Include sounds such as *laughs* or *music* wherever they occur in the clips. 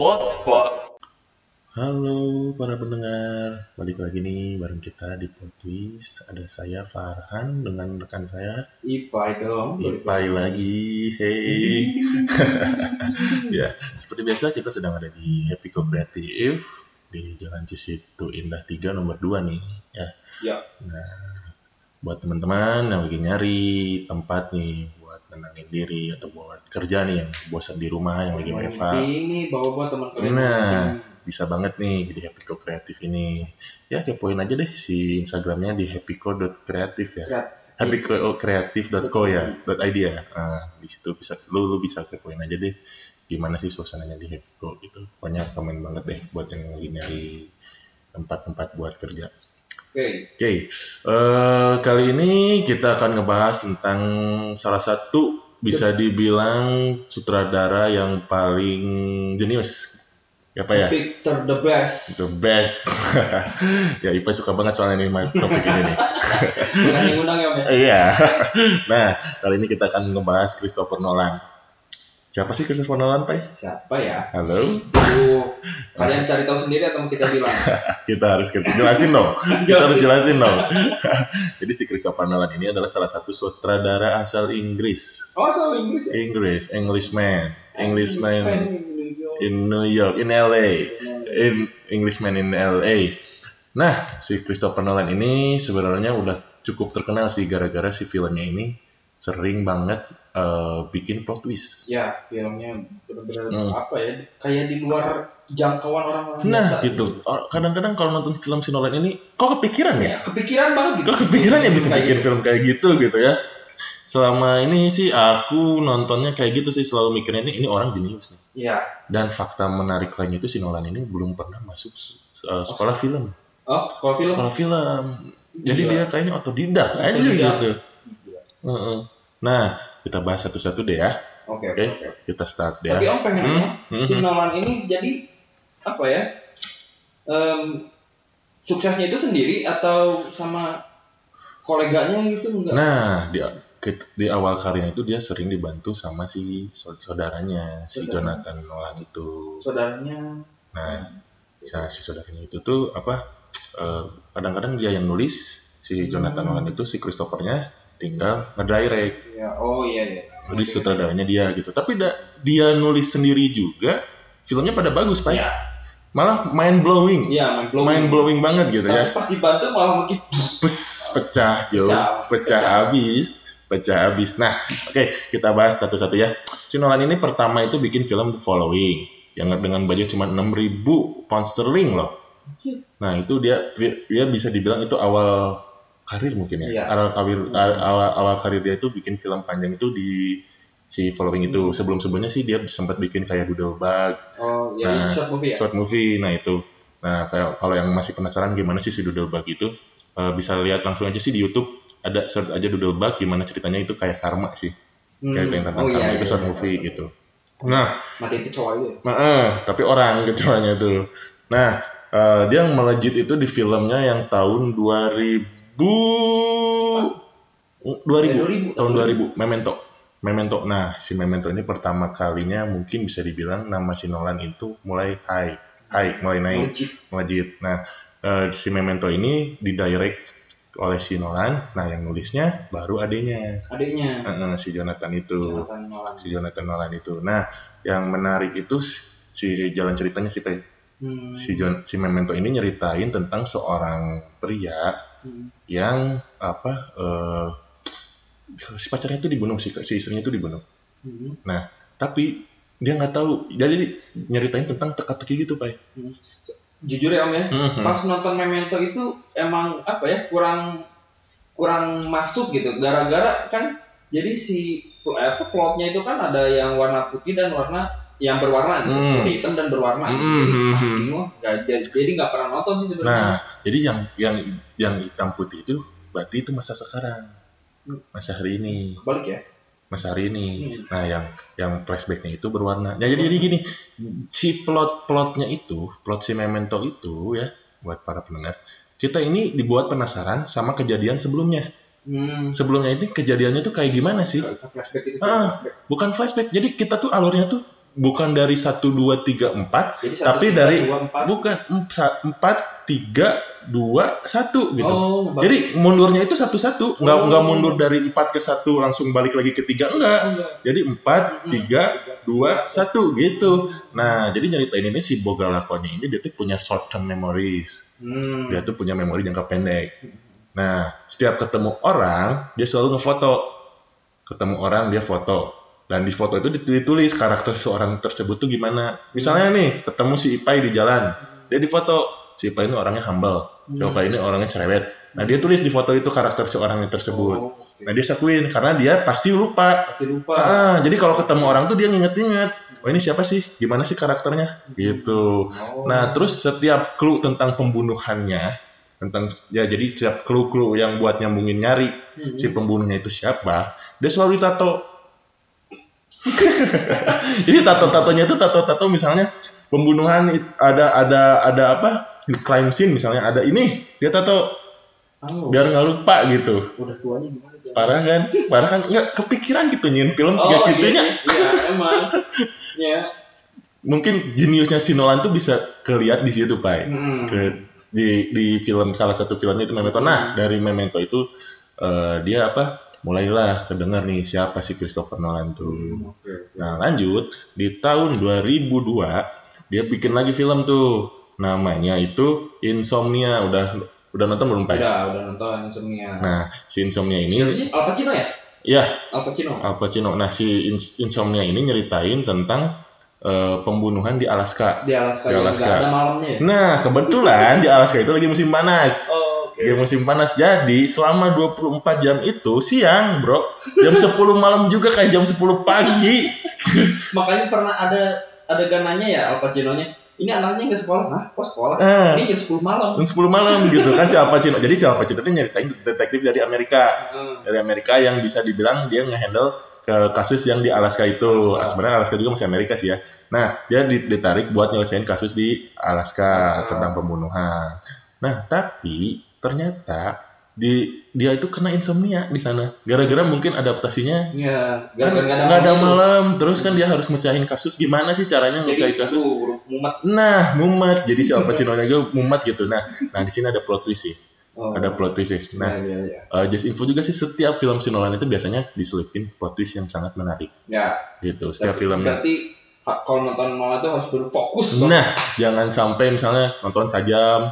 Blogspot. Halo para pendengar, balik lagi nih bareng kita di Plotwist. Ada saya Farhan dengan rekan saya Ipai dong. Ipai lagi. Hey. *laughs* ya, seperti biasa kita sedang ada di Happy Co Creative di Jalan Cisitu Indah 3 nomor 2 nih ya. Ya. Nah, buat teman-teman yang lagi nyari tempat nih buat nenangin diri atau buat kerja nih yang bosan di rumah yang lagi WFH. Ini bawa-bawa teman kalian. Nah, bisa banget nih di Happyco Kreatif ini. Ya kepoin aja deh si Instagramnya di happyco.kreatif ya. Kreat. happycocreative.co ya, .id ya. Nah, di situ bisa lu lu bisa kepoin aja deh gimana sih suasananya di Happyco gitu. Pokoknya komen banget deh buat yang lagi nyari tempat-tempat buat kerja. Oke. Oke, eh, kali ini kita akan ngebahas tentang salah satu bisa dibilang sutradara yang paling jenius. Apa ya? Victor the best. The best. *laughs* ya, Ipa suka banget soalnya mas- topik ini nih. Ya, ya? *laughs* Iya. nah, kali ini kita akan ngebahas Christopher Nolan. Siapa sih Christopher Nolan, Pak? Siapa ya? Halo? Tuh, kalian cari tahu sendiri atau kita bilang? *laughs* kita harus kita jelasin dong. *laughs* Kita harus jelasin dong. *laughs* Jadi si Christopher Nolan ini adalah salah satu sutradara asal Inggris. Oh, soal Inggris ya? Englishman, Englishman Englishman. in New York, in LA, in Englishman in LA. Nah, si Christopher Nolan ini sebenarnya udah cukup terkenal sih gara-gara si filmnya ini sering banget eh, bikin plot twist. Ya, filmnya benar-benar Hmm. apa ya? Kayak di luar jangkauan orang-orang Nah, biasa. gitu. Or- Kadang-kadang kalau nonton film si Nolan ini, kok kepikiran ya? Kepikiran banget gitu. Kok kepikiran ya bisa Kayak bikin gitu. film kayak gitu gitu ya? Selama ini sih aku nontonnya kayak gitu sih selalu mikirnya ini, ini orang jenius nih. Iya. Dan fakta menarik lainnya itu si Nolan ini belum pernah masuk uh, sekolah film. Oh, kalau film Sekolah film. Jadi Gila. dia kayaknya otodidak aja Otodidak. Gitu. Heeh. Nah, kita bahas satu-satu deh ya. Oke, Oke, oke, oke. kita start deh Tapi ya. Om pengen Hmm, nanya, hmm, si hmm. Nolan ini jadi apa ya? Em, suksesnya itu sendiri atau sama koleganya gitu enggak? Nah, di, di awal karirnya itu dia sering dibantu sama si sau- saudaranya, si. Jonathan Nolan itu. Saudaranya Nah, si, si saudaranya itu tuh apa? eh, Kadang-kadang dia yang nulis, si Jonathan Hmm. Nolan itu si Christophernya tinggal ngedirect. ya oh iya ya. Jadi sutradaranya dia gitu. Tapi da- dia nulis sendiri juga, filmnya pada bagus, Pak. Iya, Malah mind blowing. iya main blowing. Mind blowing banget gitu Tapi ya. pas dibantu malah makin Pes, pecah, Jo. Pecah. Pecah habis. Pecah habis. Nah, oke, kita bahas satu-satu ya. Si Nolan ini pertama itu bikin film The Following yang dengan budget cuma 6.000 pound sterling loh. Nah, itu dia dia bisa dibilang itu awal karir mungkin ya. Iya. Awal karir awal, awal karir dia itu bikin film panjang itu di si Following Hmm. itu. Sebelum-sebelumnya sih dia sempat bikin kayak Doodlebug, Oh iya, Nah, short movie ya. short movie nah itu nah kayak kalau yang masih penasaran gimana sih si Doodlebug itu eh, bisa lihat langsung aja sih di YouTube ada search aja Doodlebug gimana ceritanya itu kayak karma sih Hmm. kayak yang tentang Oh, karma iya, itu iya, short iya. movie gitu nah Mati itu cowok itu. ya? nah, eh, tapi orang kecoanya tuh nah eh, dia melejit itu di filmnya yang tahun 2000 2000 2000, tahun 2000 Memento Memento nah si Memento ini pertama kalinya mungkin bisa dibilang nama si Nolan itu mulai high high mulai naik Melejit. Nah, eh, si Memento ini didirect oleh si Nolan. Nah, yang nulisnya baru adanya Adiknya. Eh, eh, si Jonathan itu, Jonathan Nolan. si Jonathan Nolan itu. Nah, yang menarik itu si jalan ceritanya si Pe- Hmm. si Jon- si Memento ini nyeritain tentang seorang pria Hmm. Yang apa eh si pacarnya itu dibunuh si si istrinya itu dibunuh. Hmm. Nah, tapi dia nggak tahu. Jadi nyeritain tentang teka-teki gitu, Pak. Jujur ya Om ya, Mhm. pas nonton Memento itu emang apa ya kurang kurang masuk gitu. Gara-gara kan jadi si apa plotnya itu kan ada yang warna putih dan warna yang berwarna Hmm. putih hitam dan berwarna. Hmm, Jadi, hmm, ah, jadi nggak pernah nonton sih Nah, sebenarnya. jadi yang yang yang hitam putih itu berarti itu masa sekarang, masa hari ini, Balik ya. masa hari ini. Hmm. Nah, yang yang flashbacknya itu berwarna. Nah, jadi jadi gini, si plot plotnya itu, plot si Memento itu ya, buat para pendengar, kita ini dibuat penasaran sama kejadian sebelumnya. Hmm. Sebelumnya itu kejadiannya tuh kayak gimana sih? Flashback itu. Ah. flashback. Bukan flashback. Jadi kita tuh alurnya tuh bukan dari satu dua tiga empat, Jadi tapi tiga, dari dua, empat. bukan empat empat tiga dua satu gitu. Oh. Jadi mundurnya itu satu-satu, nggak Oh. nggak mundur dari empat ke satu langsung balik lagi ke tiga enggak. Oh, enggak. Jadi empat tiga dua satu gitu. Nah jadi nyeritain ini si Boga Lakonnya ini dia tuh punya short term memories. Hmm. Dia tuh punya memori jangka pendek. Nah setiap ketemu orang dia selalu ngefoto. Ketemu orang dia foto. Dan di foto itu ditulis karakter seorang tersebut tuh gimana. Misalnya nih ketemu si Ipai di jalan, dia difoto. Si Ipai ini orangnya humble. Si Ipai ini orangnya cerewet. Nah dia tulis di foto itu karakter seorang yang tersebut. Oh. Nah dia satuin karena dia pasti lupa. Pasti lupa. Ah, jadi kalau ketemu orang tuh dia nginget-nginget. Oh ini siapa sih? Gimana sih karakternya? Gitu. Oh. Nah terus setiap clue tentang pembunuhannya, tentang ya jadi setiap clue-clue yang buat nyambungin nyari Hmm. si pembunuhnya itu siapa, dia selalu ditato. *laughs* jadi tato-tatonya itu tato-tato misalnya pembunuhan ada ada ada apa? crime scene misalnya ada ini dia tato Oh, biar nggak lupa gitu. udah tuanya gimana? Parah kan? Parah kan nggak kepikiran gitu nyin film Oh, tiga iya, gitunya. iya, emang. *laughs* ya. mungkin jeniusnya si Nolan tuh bisa keliat di situ pak Hmm. ke di di film salah satu filmnya itu Memento nah dari Memento itu eh, dia apa mulailah kedengar nih siapa si Christopher Nolan tuh Oke. nah lanjut di tahun 2002 dia bikin lagi film tuh namanya itu Insomnia udah udah nonton belum pak Udah, udah nonton Insomnia. nah si Insomnia ini sih? Al Pacino ya? ya Al Pacino. Al Pacino nah si Ins- Insomnia ini nyeritain tentang eh, pembunuhan di Alaska Di Alaska. Di juga Alaska. ada malamnya ya? Nah, kebetulan di Alaska itu lagi musim panas. Oh, Lagi musim panas. Jadi, selama 24 jam itu siang, Bro. Jam 10 malam juga kayak jam 10 pagi. *laughs* Makanya pernah ada ada gananya ya Al Pacino-nya. Ini anaknya nggak sekolah, nah, kok sekolah? Eh. Ini jam 10 malam. Jam 10 malam gitu kan si Al Pacino. Jadi si Al Pacino itu nyeritain detektif dari Amerika. Hmm. Dari Amerika yang bisa dibilang dia ngehandle ke kasus yang di Alaska itu. Sebenarnya Alaska juga masih Amerika sih ya. Nah, dia di- ditarik buat nyelesain kasus di Alaska Alaska. tentang pembunuhan. Nah, tapi ternyata di dia itu kena insomnia di sana. Gara-gara mungkin adaptasinya Iya, kan gara-gara nggak ada itu. malam. Terus kan dia harus mecahin kasus. Gimana sih caranya mecahin kasus? mumet. Nah, mumet. Jadi si Al Pacino juga mumet gitu. Nah, nah di sini ada plot twist sih. Oh. Ada plot twist sih. Nah, iya, iya. eh, just info juga sih setiap film si Nolan itu biasanya diselipin plot twist yang sangat menarik Ya, gitu. Setiap berarti- film. Berarti kalau nonton Nolan itu harus berfokus. Nah, jangan sampai misalnya nonton sajam,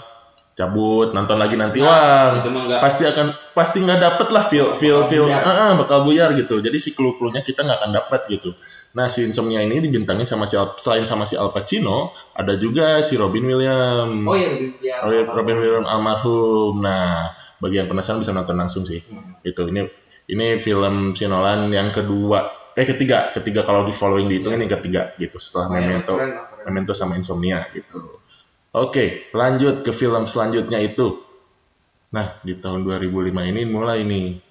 cabut, nonton lagi nanti Nah, wah pasti akan pasti nggak dapet lah feel feel feel ah, ah, bakal buyar gitu. Jadi si clue clue-nya kita nggak akan dapat gitu. Nah si Insomnia ini dibintangin sama si Al, selain sama si Al Pacino, ada juga si Robin Williams. Oh iya, ya. Robin, Robin Williams almarhum. Nah, bagi yang penasaran bisa nonton langsung sih. Hmm. Itu ini ini film si Nolan yang kedua, eh ketiga, ketiga kalau di following dihitung ini ketiga gitu setelah Oh, iya, Memento, keren keren. Memento sama Insomnia gitu. Oke, lanjut ke film selanjutnya itu. Nah, di tahun 2005 ini mulai nih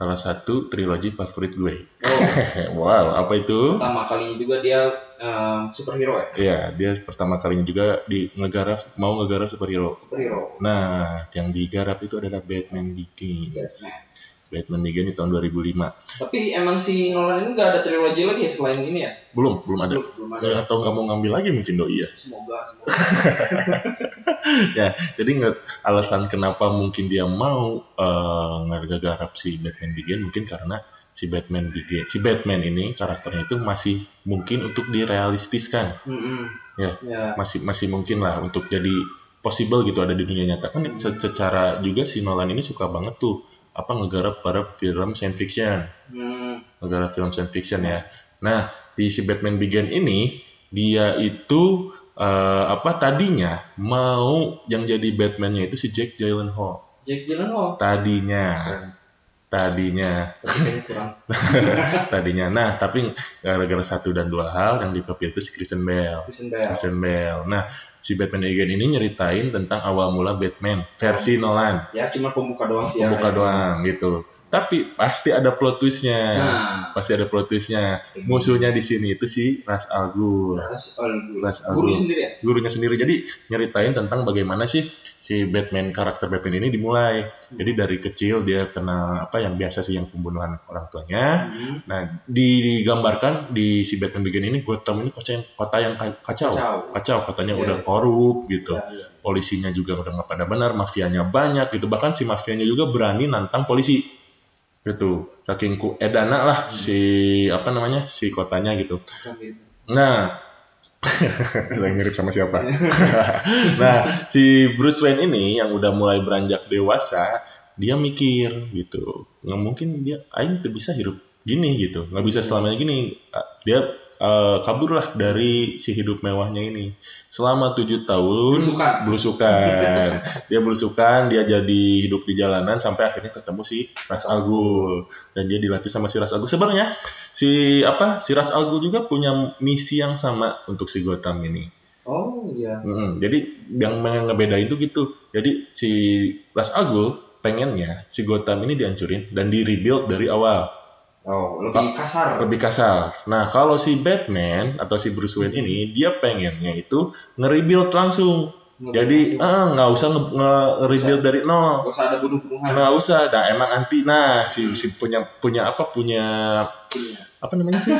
salah satu trilogi favorit gue. Oh, *laughs* wow, apa itu? pertama kalinya juga dia em, superhero ya? Iya, dia pertama kalinya juga di ngegarap mau ngegarap superhero. Superhero. Nah, yang digarap itu adalah Batman Begins. Nah, Batman Begins di tahun 2005. tapi emang si Nolan ini nggak ada trilogi lagi ya selain ini ya? Belum, belum ada. Belum, belum ada. Atau nggak mau ngambil lagi mungkin doi ya. Semoga, semoga. *laughs* ya, jadi nggak alasan kenapa mungkin dia mau eh ngegarap si Batman Begins mungkin karena si Batman Begins, si Batman ini karakternya itu masih mungkin untuk direalistiskan. Mm-mm. Ya. Ya. Masih masih mungkin lah untuk jadi possible gitu ada di dunia nyata kan se- secara juga si Nolan ini suka banget tuh apa ngegarap pada film science fiction Hmm. negara film science fiction ya. Nah, di si Batman Begins ini dia itu eh, apa tadinya mau yang jadi Batman-nya itu si Jack Gyllenhaal. Jack Gyllenhaal. Tadinya, tadinya, *laughs* tadinya. Nah, tapi gara-gara satu dan dua hal yang dipilih itu si Christian Bale. Christian Bale. Christian Bale. Nah, si Batman Begins ini nyeritain tentang awal mula Batman versi Nolan. Ya cuma pembuka doang sih ya. Pembuka kayaknya. doang gitu. Tapi pasti ada plot twistnya. Nah, Pasti ada plot twistnya. Musuhnya di sini itu si Ras Al Ghul. Ras Al Ghul. Ras Al Gurunya sendiri ya? Gurunya sendiri. Jadi nyeritain tentang bagaimana sih si Batman karakter Batman ini dimulai. Jadi dari kecil dia kena apa yang biasa sih yang pembunuhan orang tuanya. Hmm. Nah, digambarkan di si Batman Begin ini Gotham ini kota yang kota yang ka- kacau. Kacau. Kacau katanya Iya. udah korup gitu. Ya, ya. Polisinya juga udah nggak pada benar, mafianya banyak gitu. Bahkan si mafianya juga berani nantang polisi. Gitu. Saking ku edana lah si apa namanya? si kotanya gitu. Nah, *laughs* yang mirip sama siapa? *laughs* nah, si Bruce Wayne ini yang udah mulai beranjak dewasa, dia mikir gitu. Nggak mungkin dia, aing tuh bisa hidup gini gitu. Nggak bisa selamanya gini. Dia eh, kabur lah dari si hidup mewahnya ini. Selama tujuh tahun Belusukan. belusukan. *laughs* dia belusukan, dia jadi hidup di jalanan sampai akhirnya ketemu si Ras Al Ghul dan dia dilatih sama si Ras Al Ghul. Sebenarnya si apa si Ras Al Ghul juga punya misi yang sama untuk si Gotham ini. Oh iya. Mm, jadi yang yang ngebedain itu gitu. Jadi si Ras Al Ghul pengennya si Gotham ini dihancurin dan di rebuild dari awal Oh, lebih kasar. lebih kasar. Nah kalau si Batman atau si Bruce Wayne ini dia pengennya itu nge-rebuild langsung. Jadi ah nggak usah nge- nge-rebuild dari nol. Gak usah ada bunuh-bunuhan. Nggak usah, nah emang anti. Nah si, si punya punya apa punya apa namanya sih?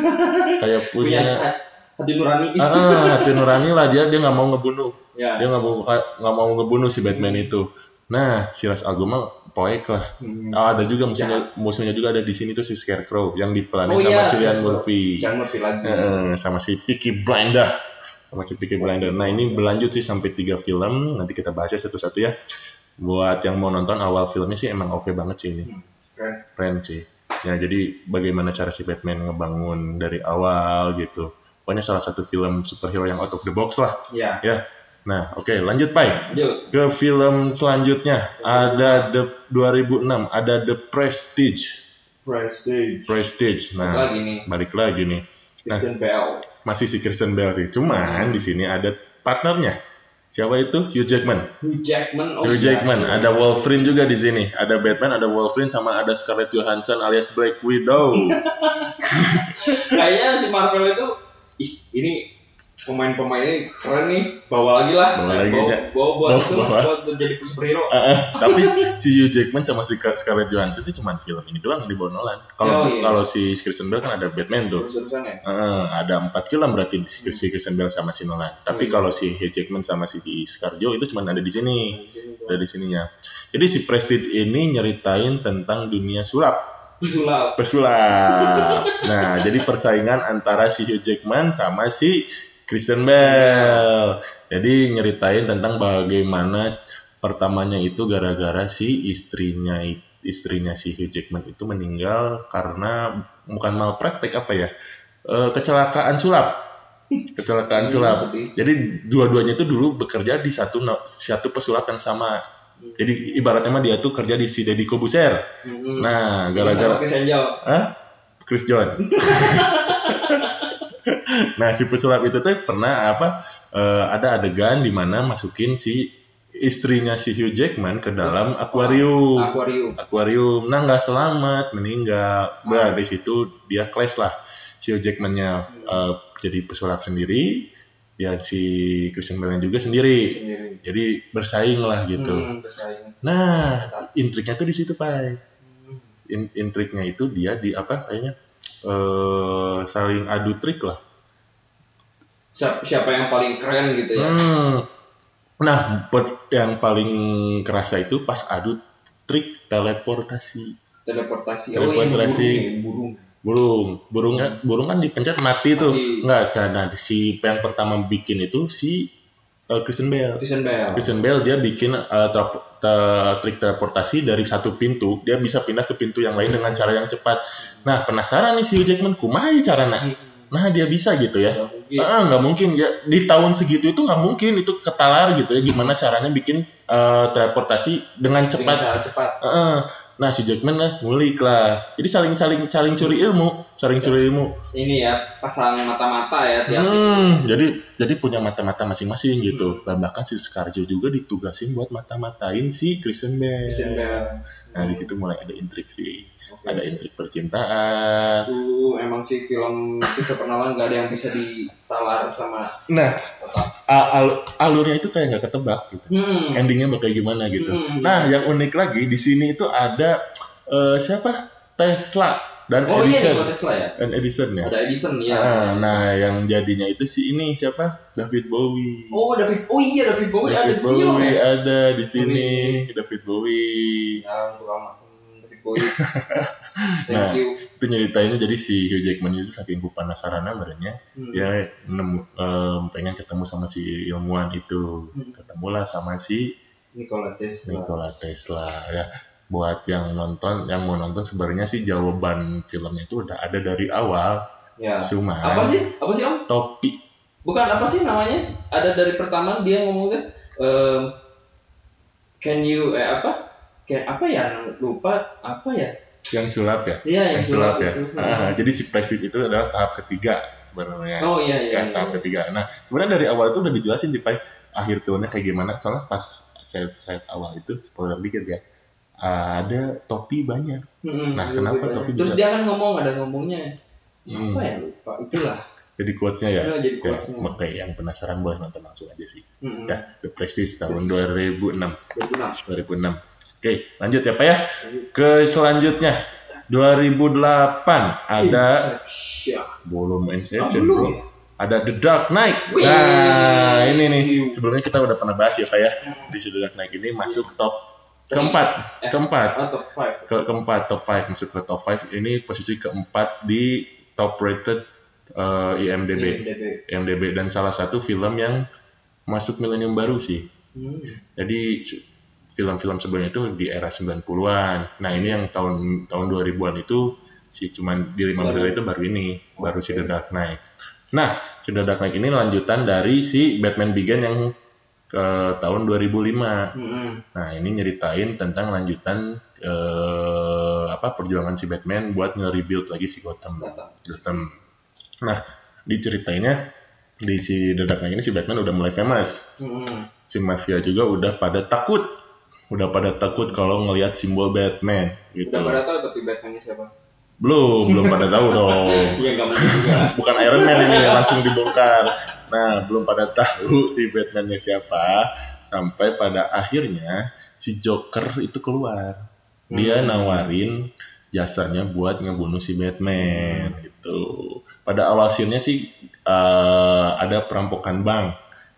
Kayak *laughs* Punya punya hati nurani. ah, ah, hati nurani lah dia dia nggak mau ngebunuh. Ya. Dia nggak mau nggak mau ngebunuh si Batman itu. Nah si Ghul mah poek lah. Hmm. Ah, ada juga musuhnya musuhnya juga ada di sini tuh si Scarecrow yang diperanin Oh sama iya, Cillian. Murphy. Ngerti lagi. Eh, sama si Peaky Blinder sama si Peaky Blinder. Nah ini berlanjut sih sampai tiga film. Nanti kita bahasnya satu-satu ya. Buat yang mau nonton awal filmnya sih emang oke banget sih ini. Hmm, Keren. Keren sih. Ya jadi bagaimana cara si Batman ngebangun dari awal gitu. Pokoknya salah satu film superhero yang out of the box lah. Ya. Ya. Nah oke lanjut Pai. Ke film selanjutnya ada The 2006 ada The Prestige. Prestige. Prestige. Nah Lagi nih. balik lagi nih. Christian Bale. masih si Kristen Bell sih. Cuman di sini ada partnernya. Siapa itu? Hugh Jackman. Hugh Jackman. Oh, Hugh iya. Jackman. Ada Wolverine juga di sini. Ada Batman, ada Wolverine, sama ada Scarlett Johansson alias Black Widow. *laughs* Kayaknya si Marvel itu, ih ini pemain-pemainnya keren nih. Bawa lagi lah. Bawa lagi, bawa, ya. bawa buat Bawa- itu bawa. buat jadi superhero. Eh, *laughs* tapi si Hugh Jackman sama si Scarlett Johansson itu cuma film ini doang yang dibawa Nolan. Kalau Oh, iya. kalau si Kristen Bell kan ada Batman tuh. Terus-terusan ya. Eh, ada empat film berarti si, si Kristen Bell sama si Nolan. Tapi Hmm. kalau si Hugh Jackman sama si Scarjo itu cuma ada di sini. Ada di sininya. Jadi si Prestige ini nyeritain tentang dunia sulap. Pesulap. pesulap. Nah, jadi persaingan antara si Hugh Jackman sama si Kristen Bell. Jadi nyeritain tentang bagaimana pertamanya itu gara-gara si istrinya istrinya si Hugh Jackman itu meninggal karena bukan malpraktek apa ya? Eh, kecelakaan sulap. Kecelakaan Hmm, sulap. sedih. Jadi dua-duanya itu dulu bekerja di satu satu pesulap yang sama. Jadi ibaratnya mah dia tuh kerja di si Deddy Kobuser. Hmm. Nah, gara-gara? Chris John. *laughs* nah, si pesulap itu tuh pernah apa? eh, ada adegan di mana masukin si istrinya si Hugh Jackman ke dalam akuarium. Aquarium. Akuarium. Nah, nggak selamat, meninggal. Bah, di situ dia clash lah. Si Hugh Jackman-nya eh, jadi pesulap sendiri, dia si Christian Bale juga sendiri. Sendiri. Jadi bersaing lah gitu. Hmm, bersaing. Nah, intriknya tuh di situ, Pak in- intriknya itu dia di apa kayaknya eh saling adu trik lah. Siapa, siapa yang paling keren gitu ya? Hmm. Nah, per- yang paling kerasa itu pas adu trik teleportasi. Teleportasi. Teleportasi. Oh, burung. Burung, burungnya burung kan dipencet mati tuh. Mati. Enggak, karena si yang pertama bikin itu si eh, Kristen Bell. Christian Bale. Kristen Bell dia bikin eh, tra- te- trik teleportasi dari satu pintu, dia bisa pindah ke pintu yang lain dengan cara yang cepat. Nah, penasaran nih si Hugh Jackman, kumaha ya carana? Nah, dia bisa gitu ya. Nggak mungkin. Ah, mungkin ya di tahun segitu itu nggak mungkin itu ketalar gitu ya gimana caranya bikin eh, teleportasi dengan Dengan cepat. cara cepat. Heeh. Nah si Jackman lah ngulik lah. Jadi saling saling saling curi ilmu, saling curi ilmu. Ini ya pasang mata-mata ya tiap. Hmm, jadi jadi punya mata-mata masing-masing gitu. Dan bahkan si Scarjo juga ditugasin buat mata-matain si Christian Bale. Christian Bale. Nah di situ mulai ada intrik sih, Ada intrik percintaan. Itu emang sih film kisah perkenalan gak ada yang bisa ditalar sama Nah al- alurnya itu kayak nggak ketebak gitu. Hmm. Endingnya bakal gimana gitu. Hmm. Nah yang unik lagi di sini itu ada eh, siapa Tesla dan Oh iya, Edison. Nikola Tesla ya. Dan Edison ya. Ada Edison ya. Ah, nah yang jadinya itu si ini siapa David Bowie. Oh David, oh iya David Bowie ada David di film Bowie ya. ada di sini David Bowie. Ya, untuk lama. *laughs* Thank Nah. you. Itu nyeritainnya jadi si Hugh Jackman itu saking penasaran badannya Hmm. dia nemu em, pengen ketemu sama si ilmuwan itu Hmm. ketemulah sama si Nikola Tesla. Nikola Tesla ya buat yang nonton yang mau nonton sebenarnya sih jawaban filmnya itu udah ada dari awal Ya. cuma Apa sih? Apa sih Om? topi Bukan apa sih namanya? Ada dari pertama dia ngomongnya ehm, can you eh apa? Kayak apa ya? Lupa apa ya? yang sulap ya Iya yang yang sulap ya itu. Ah, jadi si prestige itu adalah tahap ketiga sebenarnya Oh iya iya. ya iya. tahap ketiga nah sebenarnya dari awal itu udah dijelasin di akhir filmnya kayak gimana soalnya pas saya saya awal itu spoiler dikit ya ada topi banyak Mm-mm, Nah, iya, kenapa iya. topi Terus bisa- dia kan ngomong ada ngomongnya. Hmm. Apa ya lupa? Itulah. *laughs* jadi quotesnya ya Nah, jadi ya quotesnya. makanya yang penasaran boleh nonton langsung aja sih Mm-mm. ya The Prestige tahun 2006 Berguna. 2006 oke lanjut ya pak ya. Ke selanjutnya 2008 ada Inception. belum Inception bro. ya? ada The Dark Knight. Nah ini nih. Sebelumnya kita udah pernah bahas ya pak ya. Di The Dark Knight ini masuk top keempat. Eh. keempat. Ah, top 5. ke keempat top 5 masuk ke top 5 ini posisi keempat di top rated uh, IMDb IMDb. IMDb dan salah satu film yang masuk milenium baru sih. Hmm. jadi film-film sebelumnya itu di era 90-an nah ini yang tahun tahun 2000-an itu si cuman di lima Baru. menit itu baru ini baru si The Dark Knight nah si The Dark Knight ini lanjutan dari si Batman Begin yang ke tahun 2005 Mm-mm. Nah, ini nyeritain tentang lanjutan eh, apa perjuangan si Batman buat nge-rebuild lagi si Gotham. Gotham. Nah, diceritainnya di si The Dark Knight ini si Batman udah mulai famous. Mm-mm. Si mafia juga udah pada takut. Udah pada takut kalau ngelihat simbol Batman gitu. Udah pada tahu tapi Batman-nya siapa? Belum, belum pada tahu *laughs* dong. Iya nggak mungkin juga. Bukan Iron Man ini yang langsung dibongkar. Nah, belum pada tahu si Batman-nya siapa sampai pada akhirnya si Joker itu keluar. Dia Hmm. nawarin jasanya buat ngebunuh si Batman gitu. Pada awal scene-nya sih eh, ada perampokan bank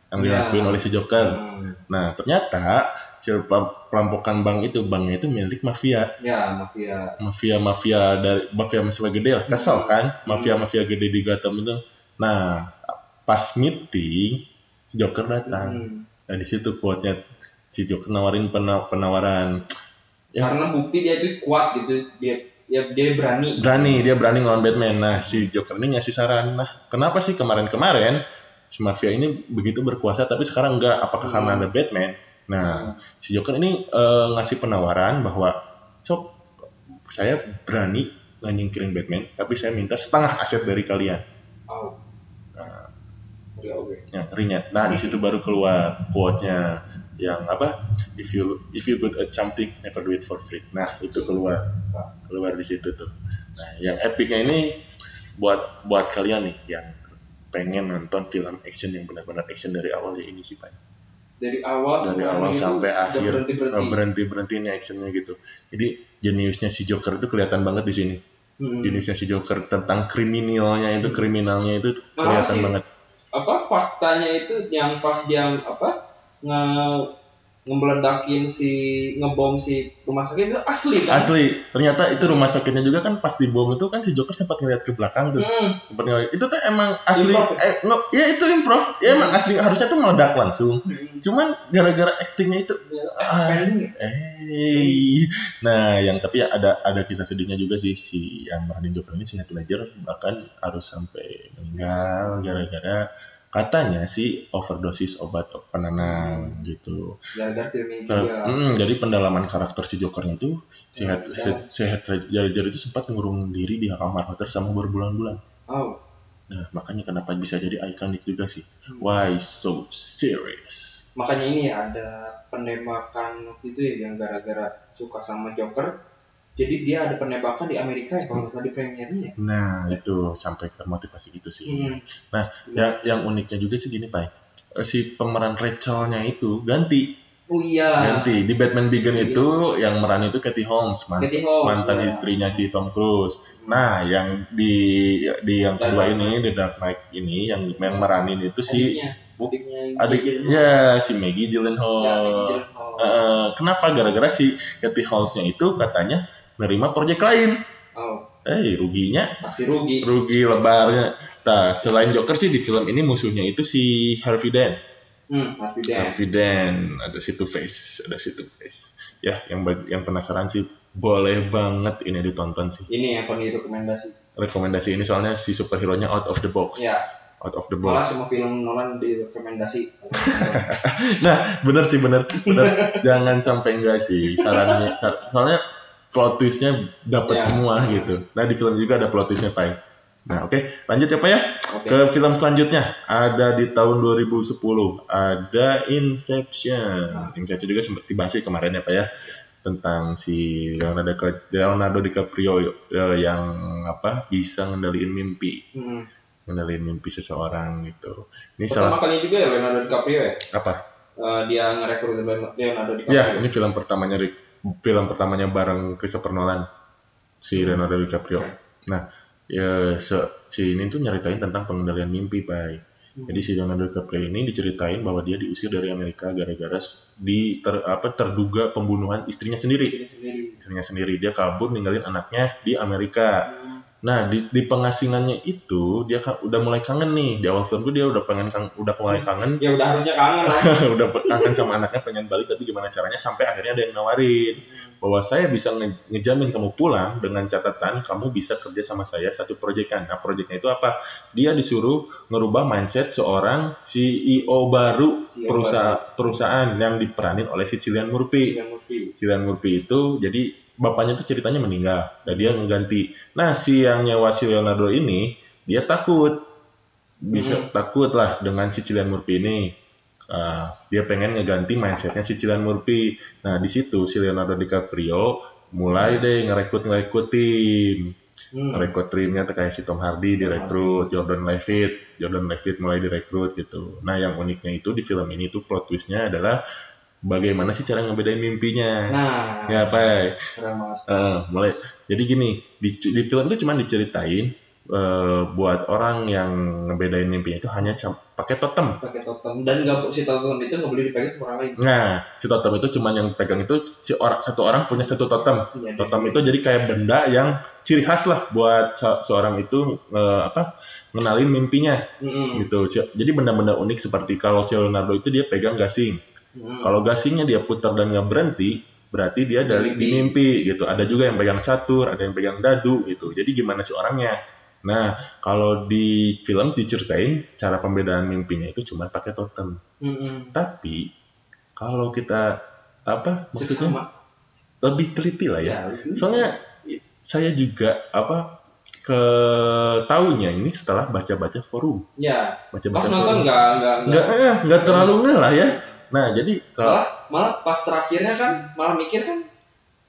yang Ya. dilakuin oleh si Joker. Hmm. Nah, ternyata si peram- perampokan bank itu banknya itu milik mafia. Ya mafia. mafia-mafia dari mafia-mafia gede lah kesel kan? Mafia-mafia gede di Gotham itu. Nah pas meeting si Joker datang. Hmm. nah di situ quote-nya si Joker nawarin pena- penawaran. Ya. Karena bukti dia itu kuat gitu. Dia dia, dia berani. berani dia berani ngelawan Batman. Nah si Joker ini ngasih saran. Nah kenapa sih kemarin-kemarin si mafia ini begitu berkuasa tapi sekarang enggak? Apakah karena ada Batman nah si Joker ini eh, ngasih penawaran bahwa sok saya berani nyingkirin Batman tapi saya minta setengah aset dari kalian. Oh. Nah. Ya oke. yang ringan nah di situ baru keluar quote-nya yang apa? If you if you good at something never do it for free. Nah itu keluar. Keluar di situ tuh. Nah yang epicnya ini buat buat kalian nih yang pengen nonton film action yang benar-benar action dari awal ya ini sih pak Dari awal dari sampai awal akhir sampai akhir berhenti berhenti. berhenti berhenti nih actionnya gitu. Jadi jeniusnya si Joker itu kelihatan banget di sini. Hmm. jeniusnya si Joker tentang kriminalnya itu kriminalnya itu kelihatan banget. Apa faktanya itu yang pas dia apa nge ngebeledakin si ngebom si rumah sakit itu asli kan? asli ternyata itu rumah sakitnya juga kan pas dibom itu kan si Joker sempat ngeliat ke belakang tuh Hmm. sempat ngeliat itu tuh emang asli Improv ya? eh, no, ya itu improv ya emang asli harusnya tuh meledak langsung cuman gara-gara actingnya itu Ah. Pending ya? eh nah yang tapi ya ada ada kisah sedihnya juga sih si yang meranin Joker ini si Heath Ledger bahkan harus sampai meninggal gara-gara katanya sih overdosis obat penenang gitu Gara-gara film ini Kar- juga. mm, jadi pendalaman karakter si Jokernya itu si Ya, Heath, ya. si, si Heath Ledger itu sempat ngurung diri di kamar hotel sama berbulan-bulan Oh. nah makanya kenapa bisa jadi ikonik juga sih Hmm. why so serious Makanya ini ya ada penembakan itu ya yang gara-gara suka sama Joker. Jadi dia ada penembakan di Amerika ya kalau nggak salah di premiernya. Nah, itu sampai ke motivasi gitu sih. Hmm. Nah, yang yang uniknya juga sih gini, Pak. Eh, Si pemeran Rachelnya itu ganti, Oh iya. ganti. Di Batman Begin itu yang meran itu Katie Holmes, man- Katie Holmes, mantan ya. istrinya si Tom Cruise. Nah, yang di di yang Dark kedua ini The Dark Knight ini yang yang meranin itu si Adiknya. Bu- Adiknya. adik ya si Maggie Gyllenhaal. Ya, Maggie Gyllenhaal. Eh, kenapa? Gara-gara si Katie Holmes-nya itu katanya nerima proyek lain. Oh, Eh, ruginya pasti rugi. rugi lebarnya. Nah, selain Joker sih di film ini musuhnya itu si Harvey Dent. Hmm, Harvey Dent. Harvey Dent, ada si Two Face, ada si Two Face. Ya, yang yang penasaran sih boleh banget ini ditonton sih. Ini yang paling rekomendasi. Rekomendasi ini soalnya si superhero-nya out of the box. Ya, Out of the malah box. semua film Nolan direkomendasi. *laughs* Nah, bener sih bener, bener. *laughs* Jangan sampai enggak sih sarannya. sar- soalnya plot twistnya dapat Ya. semua gitu. Nah di film juga ada plot twistnya Pak. Nah oke lanjut ya Pak ya Oke. ke film selanjutnya ada di tahun 2010 ada Inception. Inception juga sempat dibahas kemarin ya Pak ya tentang si Leonardo, Leonardo DiCaprio eh, yang apa bisa ngendaliin mimpi Hmm. ngendaliin mimpi seseorang gitu. Ini Pertama salah kali juga ya Leonardo DiCaprio ya. apa? Eh, dia ngerekrut Leonardo DiCaprio. Ya, ini film pertamanya Rick- film pertamanya bareng Christopher Nolan si Leonardo DiCaprio. Nah, ya se- si ini tuh nyeritain tentang pengendalian mimpi, Pak. Jadi si Leonardo DiCaprio ini diceritain bahwa dia diusir dari Amerika gara-gara di ter, apa terduga pembunuhan istrinya sendiri. Sini sendiri. Istrinya sendiri dia kabur ninggalin anaknya di Amerika. Hmm. Nah, di, di pengasingannya itu dia ka- udah mulai kangen nih. Di awal film tuh dia udah pengen kang- udah mulai kangen Ya udah harusnya kangen *laughs* udah kangen sama anaknya pengen balik tapi gimana caranya sampai akhirnya ada yang nawarin bahwa saya bisa nge- ngejamin kamu pulang dengan catatan kamu bisa kerja sama saya satu proyekan. Nah proyeknya itu apa? Dia disuruh ngerubah mindset seorang CEO baru CEO perusahaan perusahaan yang diperanin oleh si Cillian Murphy. Cillian Murphy. Cillian Murphy itu jadi bapaknya tuh ceritanya meninggal dan dia mengganti. Nah si yang nyewa si Leonardo ini dia takut bisa Hmm. takut lah dengan si Cillian Murphy ini. Ah, dia pengen ngeganti mindsetnya si Cillian Murphy. Nah di situ si Leonardo DiCaprio mulai deh ngerekrut ngerekrut tim. Hmm. Rekrut timnya kayak si Tom Hardy direkrut, Jordan Levitt, Jordan Levitt mulai direkrut gitu. Nah yang uniknya itu di film ini tuh plot twistnya adalah bagaimana sih cara ngebedain mimpinya. Nah, Ya apa? banget. Eh, mulai. Jadi gini di, di film itu cuma diceritain eh, buat orang yang ngebedain mimpinya itu hanya pakai totem. Pakai totem dan nggak si totem itu nggak boleh dipegang sama orang lain. Nah, si totem itu cuma yang pegang itu si orang satu orang punya satu totem. Iya, Totem itu jadi kayak benda yang ciri khas lah buat se- seorang itu eh, apa ngenalin mimpinya Mm-mm. gitu. Si- Jadi benda-benda unik seperti kalau si Leonardo itu dia pegang gasing. Mm-mm. Kalau gasingnya dia putar dan nggak berhenti, berarti dia dari di mimpi gitu. Ada juga yang pegang catur, ada yang pegang dadu gitu. Jadi gimana sih orangnya? Nah, kalau di film diceritain cara pembedaan mimpinya itu cuma pakai totem. Mm-mm. Tapi kalau kita apa maksudnya Seksama. lebih teliti lah ya. Ya. Soalnya saya juga apa ke tahunya ini setelah baca-baca forum, Ya, baca-baca pas nonton forum. nggak nggak Nggak eh, nggak terlalu lah ya. Nah, jadi kalau malah malah pas terakhirnya kan malah mikir kan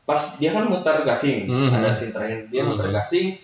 pas dia kan muter gasing Mhm. ada scene terakhir dia muter Mhm. gasing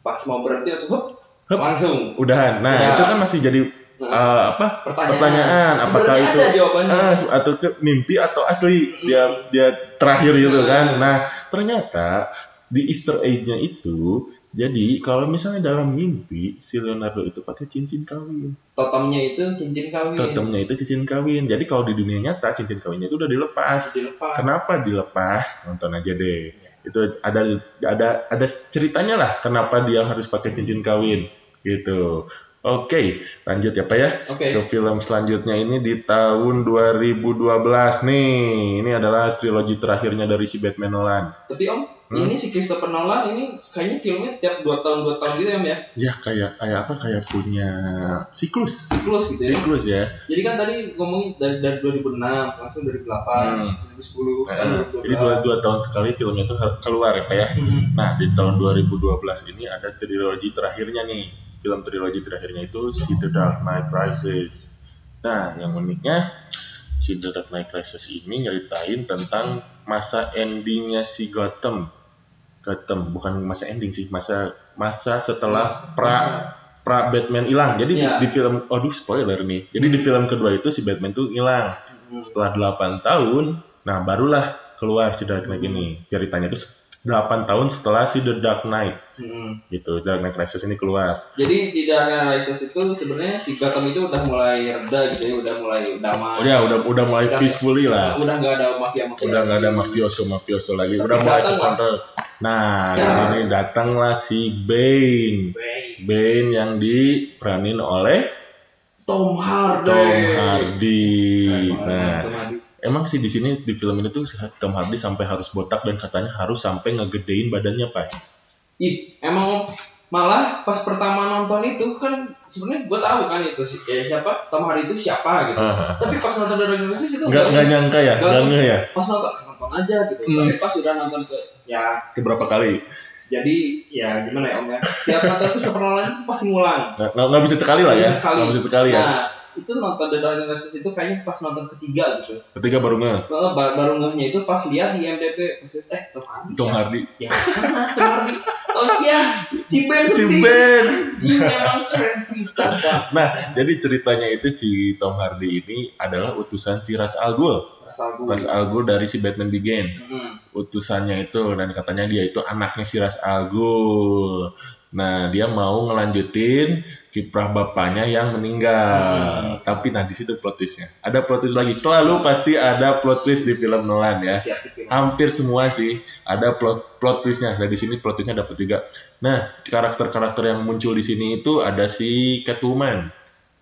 pas mau berhenti langsung hup, Hup. langsung udahan. Nah, Ya. itu kan masih jadi Nah, eh, apa? pertanyaan, pertanyaan, apakah Sebenarnya itu- jawabannya Ah, atau ke mimpi atau asli dia dia terakhir gitu kan. Nah, ternyata di Easter egg-nya itu jadi kalau misalnya dalam mimpi si Leonardo itu pakai cincin kawin. totemnya itu cincin kawin Totemnya itu cincin kawin. Jadi kalau di dunia nyata cincin kawinnya itu udah dilepas. dilepas Kenapa dilepas? Nonton aja deh. Itu ada ada ada ceritanya lah kenapa dia harus pakai cincin kawin gitu. Oke, lanjut ya Pak ya. oke Ke film selanjutnya ini di tahun 2012 nih. Ini adalah trilogi terakhirnya dari si Batman Nolan. tapi om Hmm? ini si Christopher Nolan ini kayaknya filmnya tiap dua tahun dua tahun gitu ya om ya Ya kayak kayak apa? Kayak punya siklus. siklus gitu ya Siklus ya. jadi kan tadi ngomongin dari, dari 2006 langsung 2008 Hmm. 2010 sekarang Nah, 2012 jadi dua, dua tahun sekali filmnya itu keluar ya Pak ya. Hmm. Nah, di tahun 2012 ini ada trilogi terakhirnya nih. Film trilogi terakhirnya itu si The Dark Knight Rises. Nah, yang uniknya si The Dark Knight Rises ini nyeritain tentang masa endingnya si Gotham. Gotham bukan masa ending sih, masa masa setelah pra pra Batman hilang. Jadi Iya. di, di film, aduh spoiler nih. Jadi di film kedua itu si Batman tuh hilang. Hmm. Setelah 8 tahun, nah barulah keluar si Dark Knight ini. Ceritanya itu 8 tahun setelah si The Dark Knight Hmm. gitu. Dark Knight Rises ini keluar. Jadi di Dark Knight Rises itu sebenarnya si Gotham itu udah mulai reda gitu ya, udah mulai damai. Udah udah udah mulai Udah- peacefully lah. Udah nggak ada mafia-mafia. Udah nggak ada mafioso mafioso lagi. Tapi Udah mulai terkontrol. Nah, di sini datanglah si Bane. Bane yang diperanin oleh Tom Hardy. Tom Hardy. Nah, emang sih di sini di film ini tuh Tom Hardy sampai harus botak dan katanya harus sampai ngegedein badannya, Pak. Ih, emang malah pas pertama nonton itu kan sebenarnya gue tahu kan itu si eh, siapa Tom Hardy itu siapa gitu. Ah. Tapi pas nonton Knight Rises itu Nggak nggak nyangka ya, Nggak- ya. pas nonton nonton aja gitu. Hmm. Tapi pas udah nonton ke ya Keberapa kali? jadi ya gimana ya om ya tiap nonton Christopher Nolan itu pasti ngulang Nggak, nggak, nggak bisa sekali lah ya. Bisa sekali. Nggak bisa sekali ya. nah itu nonton The Dark Knight itu kayaknya pas nonton ketiga gitu Ketiga baru nge. Ba- ba- baru ngehnya itu pas lihat di MDB maksud eh Tom Hardy Tom? Hardy. ya Tom Hardy oh iya si Ben Si. Ben. Emang keren pisan. Nah, jadi ceritanya itu si Tom Hardy ini adalah utusan si Ra's al Ghul. Ra's al Ghul dari si Batman Begins. Hmm. Utusannya itu dan katanya dia itu anaknya si Ra's al Ghul. Nah, dia mau ngelanjutin kiprah bapaknya yang meninggal. Tapi nah di situ plot twistnya. Ada plot twist lagi. Selalu pasti ada plot twist di film Nolan ya. Film. Hampir semua sih ada plot plot twistnya. Dan di sini plot twistnya dapat juga. Nah, karakter-karakter yang muncul di sini itu ada si Catwoman.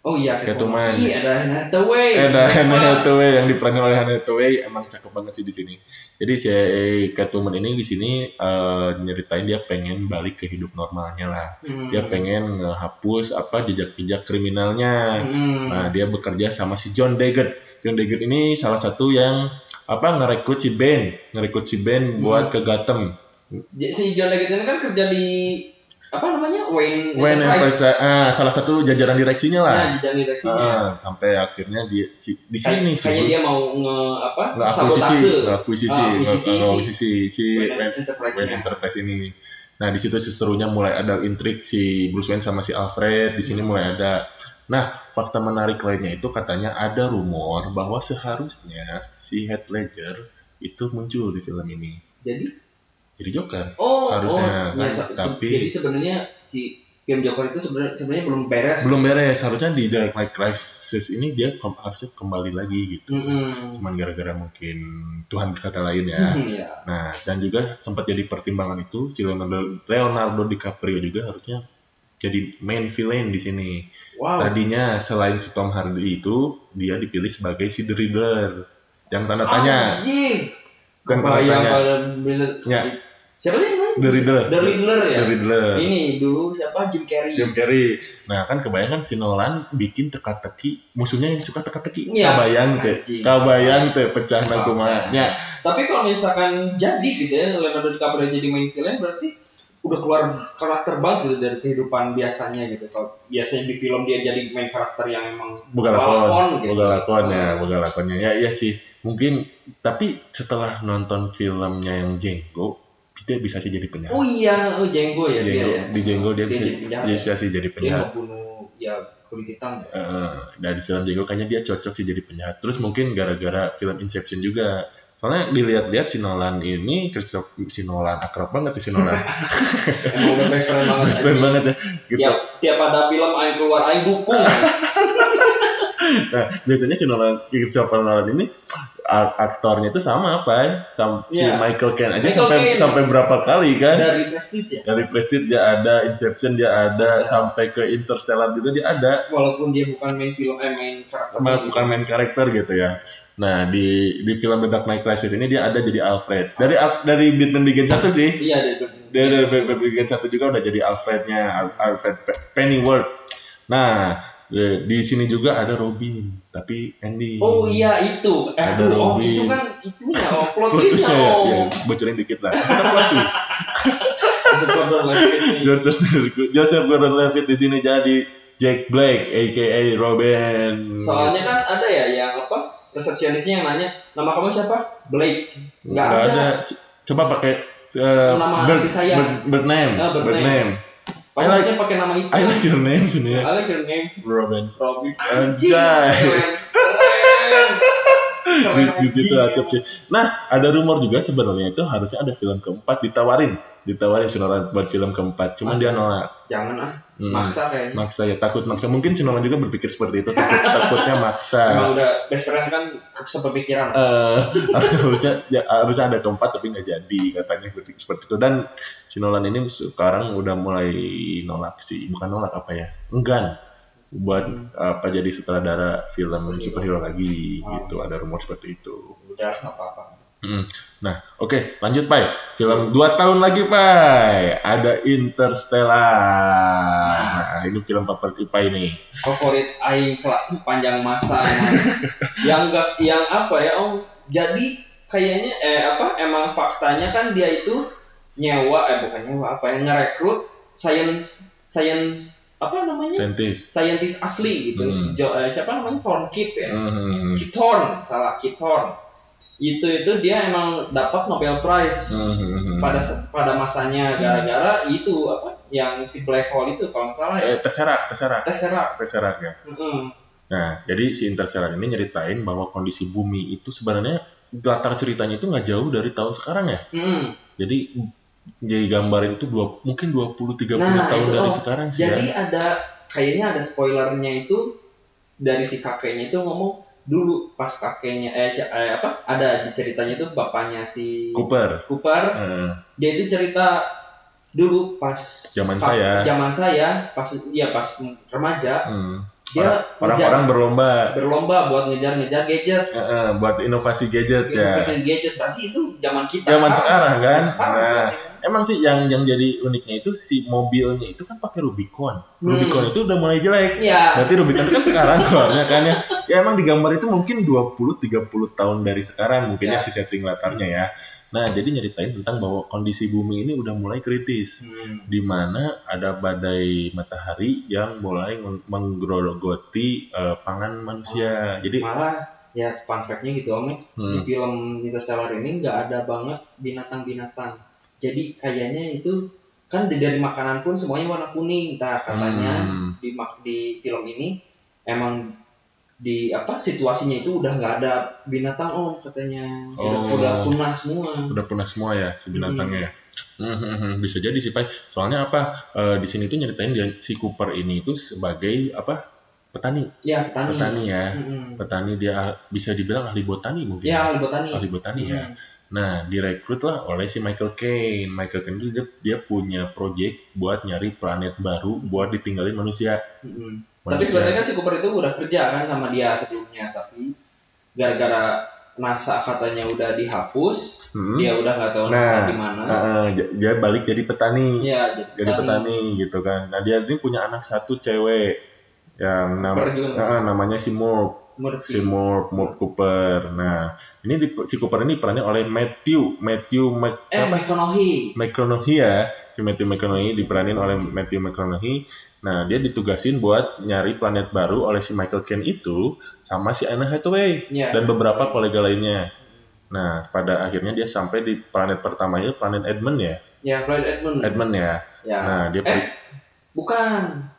Oh iya, Catwoman. Iya, ada Anne Hathaway. Ada Anne Wah. Hathaway yang diperanin oleh Anne Hathaway emang cakep banget sih di sini. Jadi si Catwoman ini di sini eh, nyeritain dia pengen balik ke hidup normalnya lah. Hmm. Dia pengen ngehapus apa jejak-jejak kriminalnya. Hmm. Nah, dia bekerja sama si John Daggett. John Daggett ini salah satu yang apa ngerekrut si Ben, ngerekrut si Ben buat ke Gotham. Si John Leggett ini kan kerja di apa namanya Wayne, Wayne Enterprise. Enterprise, ah, salah satu jajaran direksinya lah. Nah, di jalan direksinya. Ah, sampai akhirnya si- di sini sih kayaknya dia mau nge apa? nggak akuisisi, nggak akuisisi, Ah, nggak akuisisi nggak si akuisisi si Wayne Enterprise. Wayne Enterprise ini. Nah di situ sih serunya mulai ada intrik si Bruce Wayne sama si Alfred. Di sini mulai ada. Nah fakta menarik lainnya itu katanya ada rumor bahwa seharusnya si Heath Ledger itu muncul di film ini. Jadi Jadi Joker. oh Harusnya, oh, ya, kan, se- tapi- jadi sebenarnya si film Joker itu sebenarnya sebenarnya belum beres. Belum beres. Harusnya di Dark Knight Crisis ini dia ke- harusnya kembali lagi gitu. Mm-mm. Cuman gara-gara mungkin Tuhan berkata lain ya. Hmm, ya. Nah, dan juga sempat jadi pertimbangan itu si Leonardo, Leonardo DiCaprio juga harusnya jadi main villain di sini. Wow. Tadinya selain si Tom Hardy itu dia dipilih sebagai si The Riddler. Yang tanda tanya, Anjing. bukan tanda Kebayang tanya, kalau bisa Ya. Siapa sih namanya? The Riddler. The Riddler ya. The Riddler. Ini dulu siapa Jim Carrey. Jim Carrey. Nah kan kebayang kan si Nolan bikin teka-teki musuhnya yang suka teka-teki. Iya. Kabayang teh, Anjing. kabayang teh pecah kumanya. Tapi kalau misalkan jadi gitu ya Leonardo DiCaprio jadi main villain berarti udah keluar karakter banget gitu dari kehidupan biasanya gitu. Kalau biasanya di film dia jadi main karakter yang emang Boga lakon, gitu. boga lakon ya, boga lakonnya. Ya iya sih. Mungkin tapi setelah nonton filmnya yang Django, dia bisa sih jadi penjahat. Oh iya, oh Django ya dia Django, ya. di Django dia, Dia bisa jadi penjahat dia ya? bisa sih jadi Dia penjahat. ngebunuh ya kulit hitam ya. Eh, dari film Django kayaknya dia cocok sih jadi penjahat. Terus mungkin gara-gara film Inception juga. Soalnya dilihat-lihat si Nolan ini, Christopher si Nolan akrab banget ya si Nolan. *laughs* Emang best friend banget. Best friend banget ya. Tiap, ada film aing keluar aing dukung. *laughs* nah, biasanya si Nolan, Christopher Nolan ini aktornya itu sama apa ya? Sam, si Iya. Michael Caine aja Michael sampai Caine. sampai berapa kali kan? Dari Prestige ya. Dari Prestige dia ada, Inception dia ada, Iya. sampai ke Interstellar juga dia ada. Walaupun dia bukan main film eh main karakter. Bukan main karakter gitu ya. Nah di di film The Dark Knight Rises ini dia ada jadi Alfred. Dari dari Batman Begins satu sih. Iya dari Dia dari Batman Begins satu juga udah jadi Alfrednya Al- Alfred Pe- Pennyworth. Nah di sini juga ada Robin tapi ending. Oh iya itu. Eh Ada oh Robin. itu kan itunya oh *laughs* plot Plot twistnya ya, oh. ya, bocorin dikit lah. Kita plot twist. Nih. *laughs* Joseph Gordon-Levitt di sini jadi Jack Black, aka Robin. Soalnya kan ada ya yang apa? resepsionisnya yang nanya nama kamu siapa Blake nggak Nggak ada, C- Coba pakai uh, Nama bird, kasih sayang. bird, bird name. Ah, bird name. I like- pakai nama itu I like your name sini ya. I like your name Robin. Robin Anjay. Di, situ acep sih. Nah, ada rumor juga sebenarnya itu harusnya ada film keempat ditawarin, ditawarin Sinoran buat film keempat. Cuman dia nolak. jangan ah Hmm. maksa kayaknya Maksa ya, takut maksa. Mungkin Sinoran juga berpikir seperti itu, takut, *laughs* takutnya maksa. emang udah best friend kan sepemikiran Eh, *laughs* harusnya ya, harusnya ada keempat tapi nggak jadi katanya seperti, itu dan si Nolan ini sekarang udah mulai nolak sih bukan nolak apa ya enggan buat apa jadi sutradara film superhero lagi Hmm. gitu ada rumor seperti itu udah nggak apa-apa Mm. Nah oke lanjut Pai. Film dua tahun lagi Pai. Ada Interstellar. Nah. Ini film favorit Pai nih favorit aing sepanjang masa. Yang enggak yang apa ya om? Jadi kayaknya eh apa emang faktanya kan dia itu nyewa eh bukan nyewa apa yang ngerekrut science science apa namanya? Saintis scientist asli gitu. Hmm. Jo- eh, siapa namanya? Thornkip ya? Hmm. Kip Thorne salah Kip Thorne itu itu dia emang dapat Nobel Prize Hmm. pada pada masanya gara-gara itu apa yang si black hole itu kalau nggak salah ya eh, Tesseract Tesseract Tesseract Tesseract ya Mm-mm. Nah, jadi si Interstellar ini nyeritain bahwa kondisi bumi itu sebenarnya latar ceritanya itu nggak jauh dari tahun sekarang ya. Mm. Jadi jadi gambarin itu dua, mungkin 20-30 Nah, tahun itu, dari oh, sekarang sih Jadi ya. ada kayaknya ada spoilernya itu dari si kakeknya itu ngomong dulu pas kakeknya eh, eh, apa ada di ceritanya itu bapaknya si Cooper. Cooper Eh, dia itu cerita dulu pas Zaman pas- saya. zaman saya pas ya pas remaja hmm. Dia Orang-orang berlomba berlomba buat ngejar-ngejar gadget eh, eh, buat inovasi gadget ya. gadget gadget berarti itu zaman kita Zaman sekarang kan. Sekarang, Nah, berarti. emang sih yang yang jadi uniknya itu si mobilnya itu kan pakai Rubicon. Hmm. Rubicon itu udah mulai jelek. ya Berarti Rubicon itu kan sekarang keluarnya kan ya. Ya emang digambar itu mungkin 20-30 tahun dari sekarang mungkinnya Ya. si setting latarnya ya. Nah jadi nyeritain tentang bahwa kondisi bumi ini udah mulai kritis. Hmm. di mana ada badai matahari yang mulai meng- menggerogoti eh, pangan manusia. Jadi malah ya fun fact-nya gitu om di hmm, film Interstellar ini nggak ada banget binatang-binatang jadi kayaknya itu kan di- dari makanan pun semuanya warna kuning tak katanya hmm, di di film ini emang di apa situasinya itu udah nggak ada binatang om katanya udah, Oh. udah punah semua udah punah semua ya si binatangnya. ya. Hmm, hmm, hmm, bisa jadi sih Pai. Soalnya apa eh, di sini tuh nyeritain dia si Cooper ini itu sebagai apa petani, ya petani petani ya. Mm-mm. Petani dia ah- bisa dibilang ahli botani mungkin. ya ahli botani Ahli botani ya. Mm. Nah, direkrut lah oleh si Michael Caine. Michael Caine itu dia, dia punya project buat nyari planet baru buat ditinggalin manusia. Mm-mm. Tapi sebenarnya kan si Cooper itu udah kerja kan sama dia sebelumnya tapi gara-gara NASA katanya udah dihapus Hmm. dia udah nggak tahu Nah, NASA di mana Nah, j- dia balik jadi petani, Iya, jadi petani gitu kan. Nah dia ini punya anak satu cewek yang nama? Nah, namanya si Morp, si Murphy. Morp, Morp Cooper. Nah ini di, si Cooper ini perannya oleh Matthew, Matthew Mc, Eh? McConaughey. McConaughey ya, si Matthew McConaughey diperanin oleh Matthew McConaughey. Nah dia ditugasin buat nyari planet baru oleh si Michael Caine itu sama si Anne Hathaway Iya. dan beberapa kolega lainnya. Nah pada akhirnya dia sampai di planet pertamanya planet Edmund ya, Ya, Planet Edmund. Edmund ya. Ya. Nah dia eh, bukan.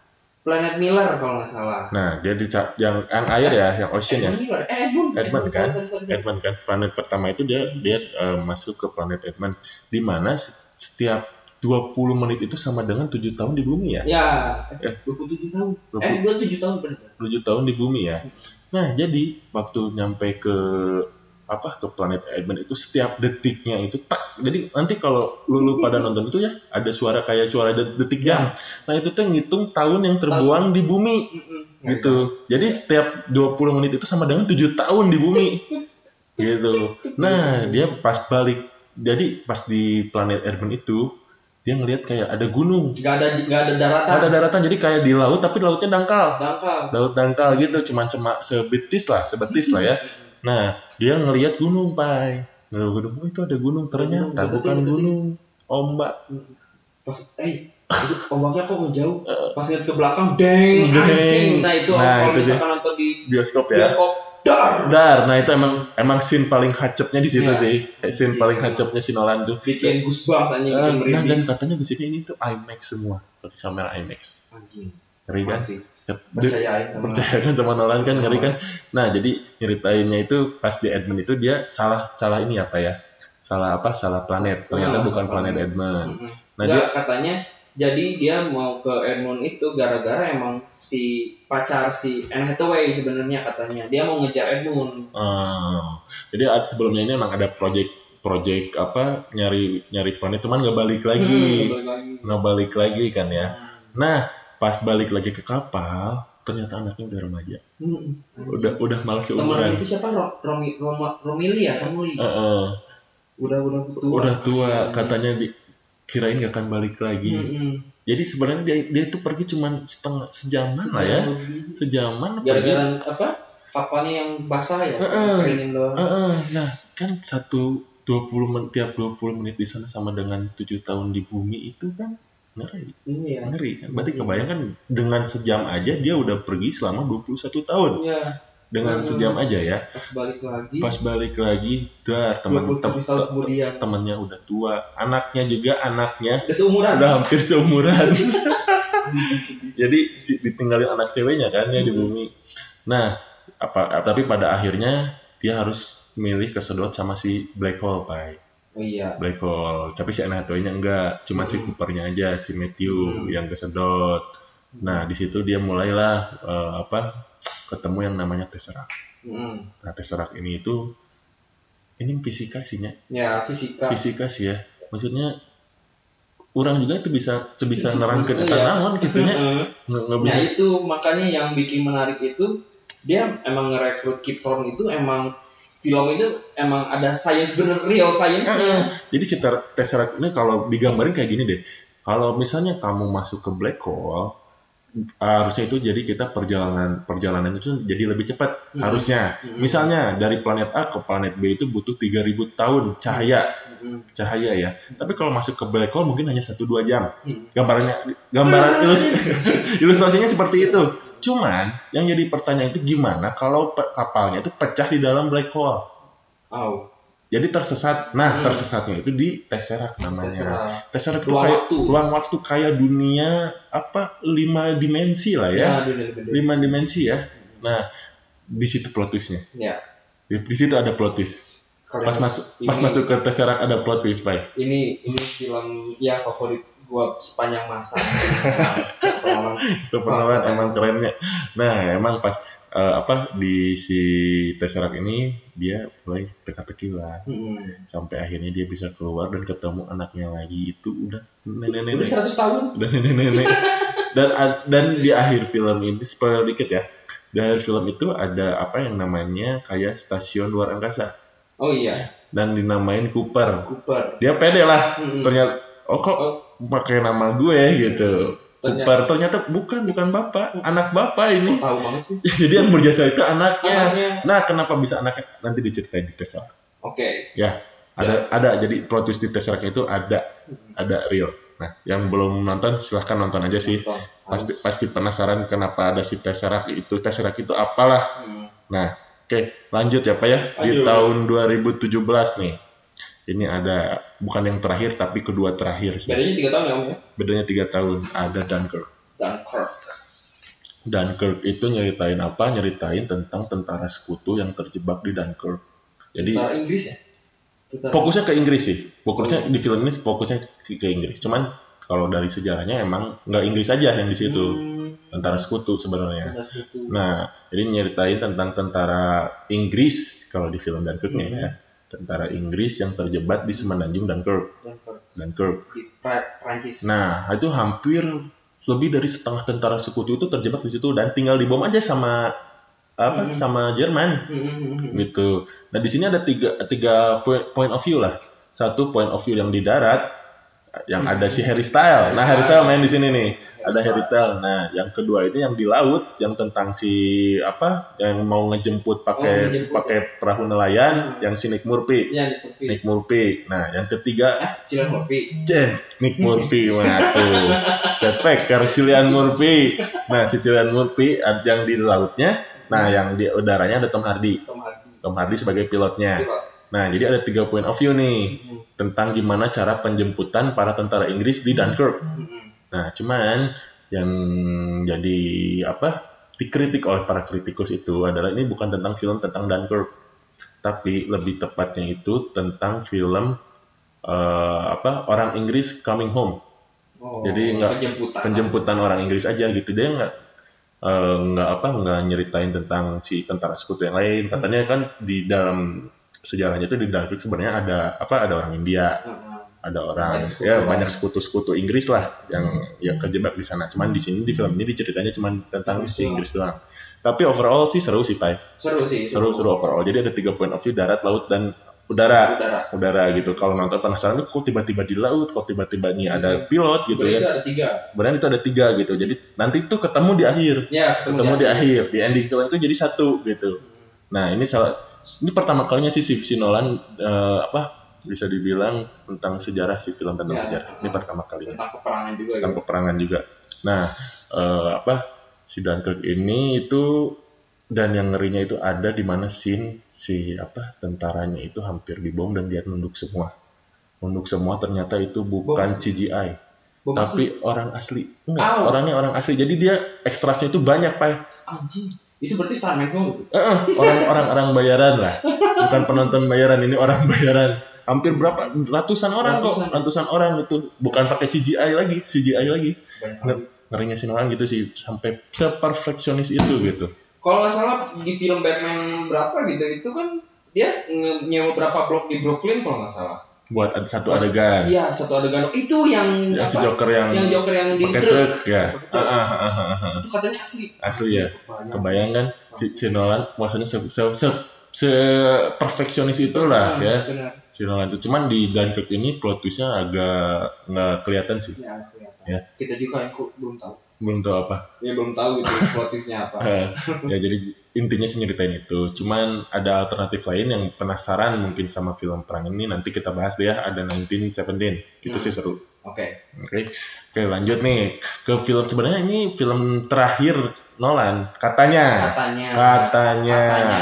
Planet Miller kalau nggak salah. Nah, dia di yang yang air ya, yang ocean ya. Edmund Miller. Eh, Edmund. Edmund kan? sorry, sorry, sorry. Edmund kan planet pertama itu dia dia eh, masuk ke planet Edmund di mana se- setiap 20 menit itu sama dengan 7 tahun di bumi ya. Ya, Eh. 27 tahun. 20. Eh, 27 tahun benar. 7 tahun di bumi ya. Nah, jadi waktu nyampe ke apa ke planet Edmund itu setiap detiknya itu tak jadi nanti kalau lu, lu pada nonton itu ya ada suara kayak suara de- detik jam nah itu tuh ngitung tahun yang terbuang di bumi Mm-mm. gitu. Jadi setiap 20 menit itu sama dengan 7 tahun di bumi. gitu. Nah, dia pas balik jadi pas di planet Earth itu dia ngelihat kayak ada gunung. Nggak ada nggak ada daratan. Ada daratan jadi kayak di laut tapi lautnya dangkal. Dangkal. Laut dangkal gitu cuman sema, sebetis lah, sebetis lah ya. Nah, dia ngelihat gunung, Pai. Ngelihat gunung, oh, itu ada gunung ternyata Gunung, bukan betul, betul. gunung, ombak. Pas eh ombaknya kok ngejauh. Pas lihat ke belakang, deng, Deng. anjing. Nah, itu Nah, kalau misalkan nonton di Bioskop ya. bioskop dar. Dar, nah itu emang emang scene paling hacepnya di situ Iya. sih. Eh, Scene paling hacepnya si Nolan tuh. bikin goosebumps anjing nah merinding. dan katanya musiknya ini tuh IMAX semua, pakai kamera IMAX. anjing. Ngeri kan? percaya kan sama Nolan kan? Ngeri kan? Nah jadi nyeritainnya itu pas di Edmund itu dia salah salah ini apa ya? Salah apa? Salah planet. Ternyata Oh, bukan planet. Edmund. Nah Nggak, dia katanya jadi dia mau ke Edmund itu gara-gara emang si pacar si Anne Hathaway sebenarnya katanya. Dia mau ngejar Edmund eh, jadi ad- sebelumnya ini emang ada project project apa nyari nyari planet cuman nggak balik Hmm, lagi. balik lagi. nggak balik lagi kan ya. Nah pas balik lagi ke kapal ternyata anaknya udah remaja. Hmm. udah udah teman seumuran. itu siapa? Ro- Romi Romili ya Romili Eh, eh, udah udah tua. Udah tua katanya di kirain gak akan balik lagi. Mm-mm. Jadi sebenarnya dia dia itu pergi cuman setengah sejaman lah ya, sejaman pergi. gara-gara apa? Kapalnya yang basah ya? Heeh. keringin doang. Eh, eh, nah kan satu 20 menit tiap 20 menit di sana sama dengan tujuh tahun di bumi itu kan ngeri. Iya. Ngeri kan. Berarti kebayang kan dengan sejam aja dia udah pergi selama 21 tahun. Iya dengan Hmm. sejam aja ya. pas balik lagi. Pas balik lagi dar teman 27 tem, tahun tem- kemudian. temannya udah tua anaknya juga anaknya udah seumuran udah hampir seumuran. *laughs* Jadi si, ditinggalin anak ceweknya kan ya di Hmm. bumi. Nah apa tapi pada akhirnya dia harus milih kesedot sama si black hole pai. Oh iya. Black hole. Tapi si Anne Hathaway-nya enggak cuma si Hmm. Coopernya aja si Matthew Hmm. yang kesedot. Nah di situ dia mulailah eh, apa ketemu yang namanya Tesseract Mm. nah Tesseract ini itu ini fisika sih Nya. ya fisika fisika sih ya maksudnya orang juga tuh bisa tuh bisa nerangkeun eta Iya. naon gitu nya Heeh. nggak Nah bisa itu makanya yang bikin menarik itu dia emang ngerekrut Kip Thorne itu emang film itu emang ada science bener real science Heeh. jadi si Tesseract ini kalau digambarin kayak gini deh kalau misalnya kamu masuk ke black hole harusnya itu jadi kita perjalanan perjalanan itu jadi lebih cepat Hmm. harusnya. Hmm. misalnya dari planet A ke planet B itu butuh 3000 tahun cahaya. Cahaya ya. Tapi kalau masuk ke black hole mungkin hanya 1-2 jam. Hmm. gambarnya gambaran ilus- *laughs* ilustrasinya seperti itu. Cuman yang jadi pertanyaan itu gimana kalau pe- kapalnya itu pecah di dalam black hole? Oh, jadi tersesat nah Hmm. tersesatnya itu di Tesseract namanya Tesseract itu kayak waktu. ruang waktu kayak dunia apa lima dimensi lah ya bener-bener. lima dimensi ya nah di situ plot twistnya Ya. di, di situ ada plot twist Kalian- pas masuk pas masuk ke Tesseract ada plot twist pak Ini ini film ya favorit gua sepanjang masa. *laughs* Christopher Nolan emang kerennya. Nah, emang pas eh, apa di si Tesseract ini dia mulai teka-teki lah. Hmm. sampai akhirnya dia bisa keluar dan ketemu anaknya lagi. Itu udah Udah nenek-nenek 100 tahun. udah nenek-nenek. Dan dan di akhir film ini spoiler dikit ya. Di akhir film itu ada apa yang namanya kayak stasiun luar angkasa. Oh iya, dan dinamain Cooper. Cooper. dia pede lah. Hmm. ternyata oh kok Oh, pakai nama gue? Gitu Cooper ternyata bukan bukan bapak. Anak bapak ini. Tahu banget sih. *laughs* jadi yang berjasa itu anaknya. Anaknya. nah kenapa bisa anaknya? Nanti diceritain di Tesseract Oke. ya ada ada. Jadi plot twist di Tesseract itu ada ada real. Nah yang belum nonton silahkan nonton aja sih. Nonton. pasti pasti penasaran kenapa ada si Tesseract itu. Tesseract itu apalah. Hmm. nah oke. Lanjut ya pak ya. Di Lanjut. tahun 2017 nih ini ada bukan yang terakhir tapi kedua terakhir sih Bedanya tiga tahun ya om ya. bedanya tiga tahun ada Dunkirk Dunkirk. Dunkirk itu nyeritain apa nyeritain tentang tentara sekutu yang terjebak di Dunkirk jadi Tentara Inggris ya. Tentara- fokusnya ke Inggris sih fokusnya di film ini fokusnya ke, Inggris cuman kalau dari sejarahnya emang nggak Inggris aja yang di situ Hmm, tentara sekutu sebenarnya. Nah, jadi nyeritain tentang tentara Inggris kalau di film Dunkirknya Hmm. ya. Tentara Inggris yang terjebak di semenanjung Dunkirk. Dunkirk. Di Pra- Prancis. Nah, itu hampir lebih dari setengah tentara sekutu itu terjebak di situ dan tinggal dibom aja sama apa Hmm. sama Jerman Hmm, hmm, hmm, hmm. gitu. Nah, di sini ada tiga tiga point, point of view lah. Satu point of view yang di darat yang ada si Harry Style. Nah, Harry Style main di sini nih. Ada Harry Style. Nah, yang kedua itu yang di laut, yang tentang si apa, yang mau ngejemput Oh, pakai ngejemput. pakai perahu nelayan, Hmm. yang si Nick Murphy. Iya, Nick Murphy. Nick Murphy. Nah, yang ketiga, Ah, Cillian Murphy. Jen, Nick Murphy, waduh, *laughs* Chad Faker, Cillian Murphy. Nah, si Cillian Murphy yang di lautnya, Nah, yang di udaranya ada Tom Hardy. Tom Hardy. Tom Hardy sebagai pilotnya. Pilot. Nah, jadi ada tiga point of view nih Hmm. tentang gimana cara penjemputan para tentara Inggris di Dunkirk. Hmm. Nah, cuman yang jadi apa dikritik oleh para kritikus itu adalah ini bukan tentang film tentang Dunkirk, tapi lebih tepatnya itu tentang film eh, apa orang Inggris coming home, Oh, Jadi nggak- penjemputan. penjemputan orang Inggris aja gitu dia nggak eh, nggak apa nggak nyeritain tentang si tentara sekutu yang lain. Katanya kan di dalam sejarahnya itu di Dunkirk sebenarnya ada apa ada orang India, ada orang Banyak ya banyak sekutu-sekutu Inggris lah yang yang kejebak di sana. Cuman di sini di film ini diceritanya cuman tentang si Inggris doang. Tapi overall sih seru sih, Pai. Seru sih. Seru seru overall. Jadi ada tiga point of view darat, laut dan udara. Udara. Udara gitu. Kalau nonton penasaran kok tiba-tiba di laut, kok tiba-tiba nih ada pilot gitu Sebenarnya ya. itu ada tiga. Sebenarnya itu ada tiga gitu. Jadi nanti itu ketemu di akhir. Ya, Ketemu di akhir. Di ending itu jadi satu gitu. Nah ini salah ini pertama kalinya sih si, si Nolan eh, apa bisa dibilang tentang sejarah si film tentang Ya. sejarah. Ini pertama kalinya Tentang peperangan juga. tentang gitu. peperangan juga. Nah, eh, apa si Dunkirk ini itu dan yang ngerinya itu ada di mana scene si apa tentaranya itu hampir dibom dan dia nunduk semua. Nunduk semua ternyata itu bukan Bom. CGI, Bom tapi orang asli. Enggak, Au. orangnya orang asli. Jadi dia ekstrasnya itu banyak, Pak. Itu berarti Starman semua gitu. Eh, eh, orang-orang orang bayaran lah. Bukan penonton bayaran, ini orang bayaran. Hampir berapa ratusan orang Ratusan. kok, ratusan orang itu bukan pakai CGI lagi, CGI lagi. Nger- ngerinya si Nolan gitu sih sampai seperfeksionis itu gitu Kalau nggak salah di film Batman berapa gitu itu kan dia nyewa berapa blok di Brooklyn kalau nggak salah. Buat satu adegan Iya satu adegan itu yang si apa? Joker yang, yang Joker yang di pakai truk. truk ya. Ah, ah, ah. Itu katanya asli. asli ya Banyak. kebayang kan si, si Nolan maksudnya se, se, se, se perfeksionis itulah ya Benar. si Nolan itu cuman di Dunkirk ini plot twistnya agak nggak kelihatan sih Ya, kelihatan. Ya. Kita juga yang belum tahu. belum tahu apa Ya belum tahu gitu plot twistnya apa. *laughs* Ya jadi intinya sih nyeritain itu cuman ada alternatif lain yang penasaran mungkin sama film perang ini nanti kita bahas deh ya ada 1917 itu sih seru Oke. Oke, oke lanjut nih ke film sebenarnya ini film terakhir Nolan katanya. Katanya. Katanya. Katanya.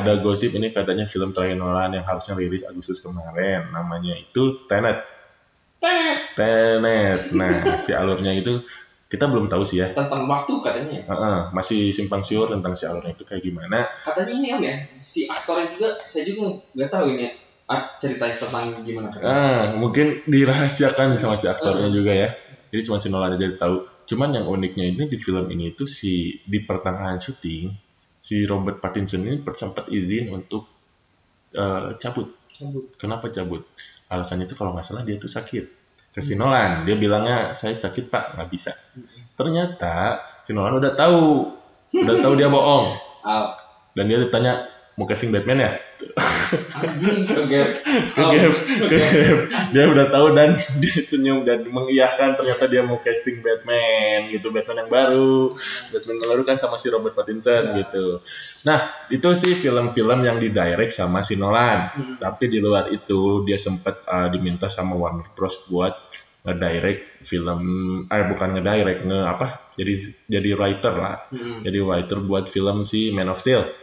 Ada gosip ini katanya film terakhir Nolan yang harusnya rilis Agustus kemarin. Namanya itu Tenet. Tet. Tenet. Nah, si alurnya itu kita belum tahu sih ya. Tentang waktu katanya. Heeh, masih simpang siur tentang si alurnya itu kayak gimana. Katanya ini om ya si aktornya juga saya juga nggak tahu ini ya. Ah, ceritanya tentang gimana. Ah, mungkin dirahasiakan sama si aktornya juga ya. Jadi cuma si Nolan aja tahu. Cuman yang uniknya ini di film ini itu si di pertengahan syuting si Robert Pattinson ini sempat izin untuk eh, cabut. Cabut. Kenapa cabut? Alasannya itu kalau nggak salah dia itu sakit. Ke si Nolan, dia bilangnya saya sakit pak, nggak bisa. Ternyata si Nolan udah tahu, udah tahu dia bohong. Dan dia ditanya mau casting Batman ya? kegep kegep dia udah tahu dan *laughs* dia senyum dan mengiyakan ternyata dia mau casting Batman gitu Batman yang baru. Batman yang baru kan sama si Robert Pattinson gitu. Nah itu sih film-film yang didirect sama si Nolan. Hmm. tapi di luar itu dia sempat uh, diminta sama Warner Bros. buat ngedirect film eh bukan ngedirect nge apa? Jadi jadi writer lah. Hmm. jadi writer buat film si Man of Steel. Hmm,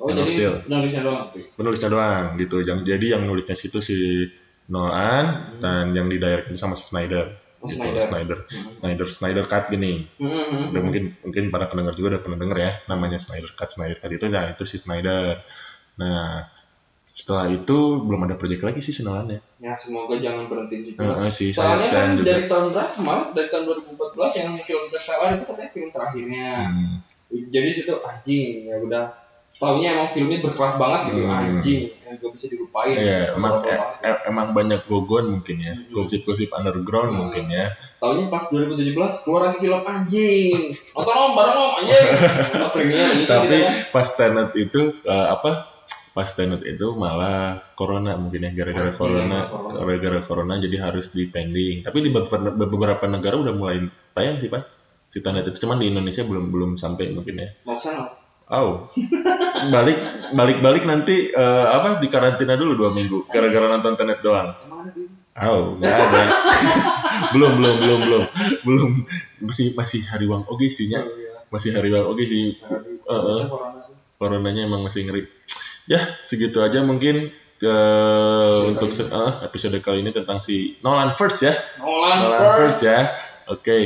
Oh Man jadi penulisnya doang penulisnya doang gitu yang jadi yang nulisnya situ si Nolan dan yang di direct sama si Snyder Hmm. Oh, gitu, Snyder. Snyder Hmm. Snyder Snyder cut gini Hmm, hmm, hmm. udah mungkin mungkin para pendengar juga udah pernah denger ya namanya Snyder cut Snyder cut itu nah itu si Snyder nah setelah itu belum ada proyek lagi sih si Nolan ya semoga jangan berhenti di situ. Heeh, si saya, Soalnya saya kan juga dari tahun berapa malah dari tahun 2014 yang film Interstellar itu katanya film terakhirnya. Hmm. Jadi situ anjing ya udah taunya emang filmnya berkelas banget gitu Hmm. anjing yang gak bisa dilupain. Iya, emang e- emang banyak gogon mungkin ya, Hmm. gosip-gosip underground Hmm. mungkin ya. Taunya pas 2017 keluar lagi film anjing. Nonton om bareng om anjing. *laughs* Premier gitu Tapi gitu kan. pas Tenet itu eh, apa? Pas Tenet itu malah corona mungkin ya gara-gara corona, gara-gara corona jadi harus di pending. Tapi di beberapa, negara udah mulai tayang sih pak. Si Tenet itu cuman di Indonesia belum belum sampai mungkin ya. Ke sana. Oh, *laughs* balik balik balik nanti eh, apa di karantina dulu dua minggu gara-gara nonton Tenet doang. Oh, nggak ada. *laughs* belum belum belum belum belum masih masih hariwang oke sih iya. masih hariwang oke sih. Di- Heeh. corona. coronanya emang masih ngeri ya segitu aja mungkin ke untuk se- eh, episode kali ini tentang si Nolan First ya Nolan, Nolan First first. ya oke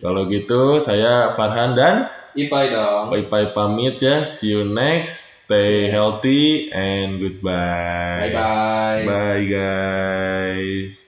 kalau gitu saya Farhan dan Ipai dong. Bye bye pamit ya. See you next. Stay healthy and goodbye. Bye bye. bye guys